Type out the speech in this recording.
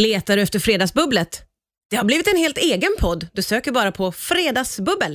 Letar du efter Fredagsbubblet? Det har blivit en helt egen podd. Du söker bara på Fredagsbubbel.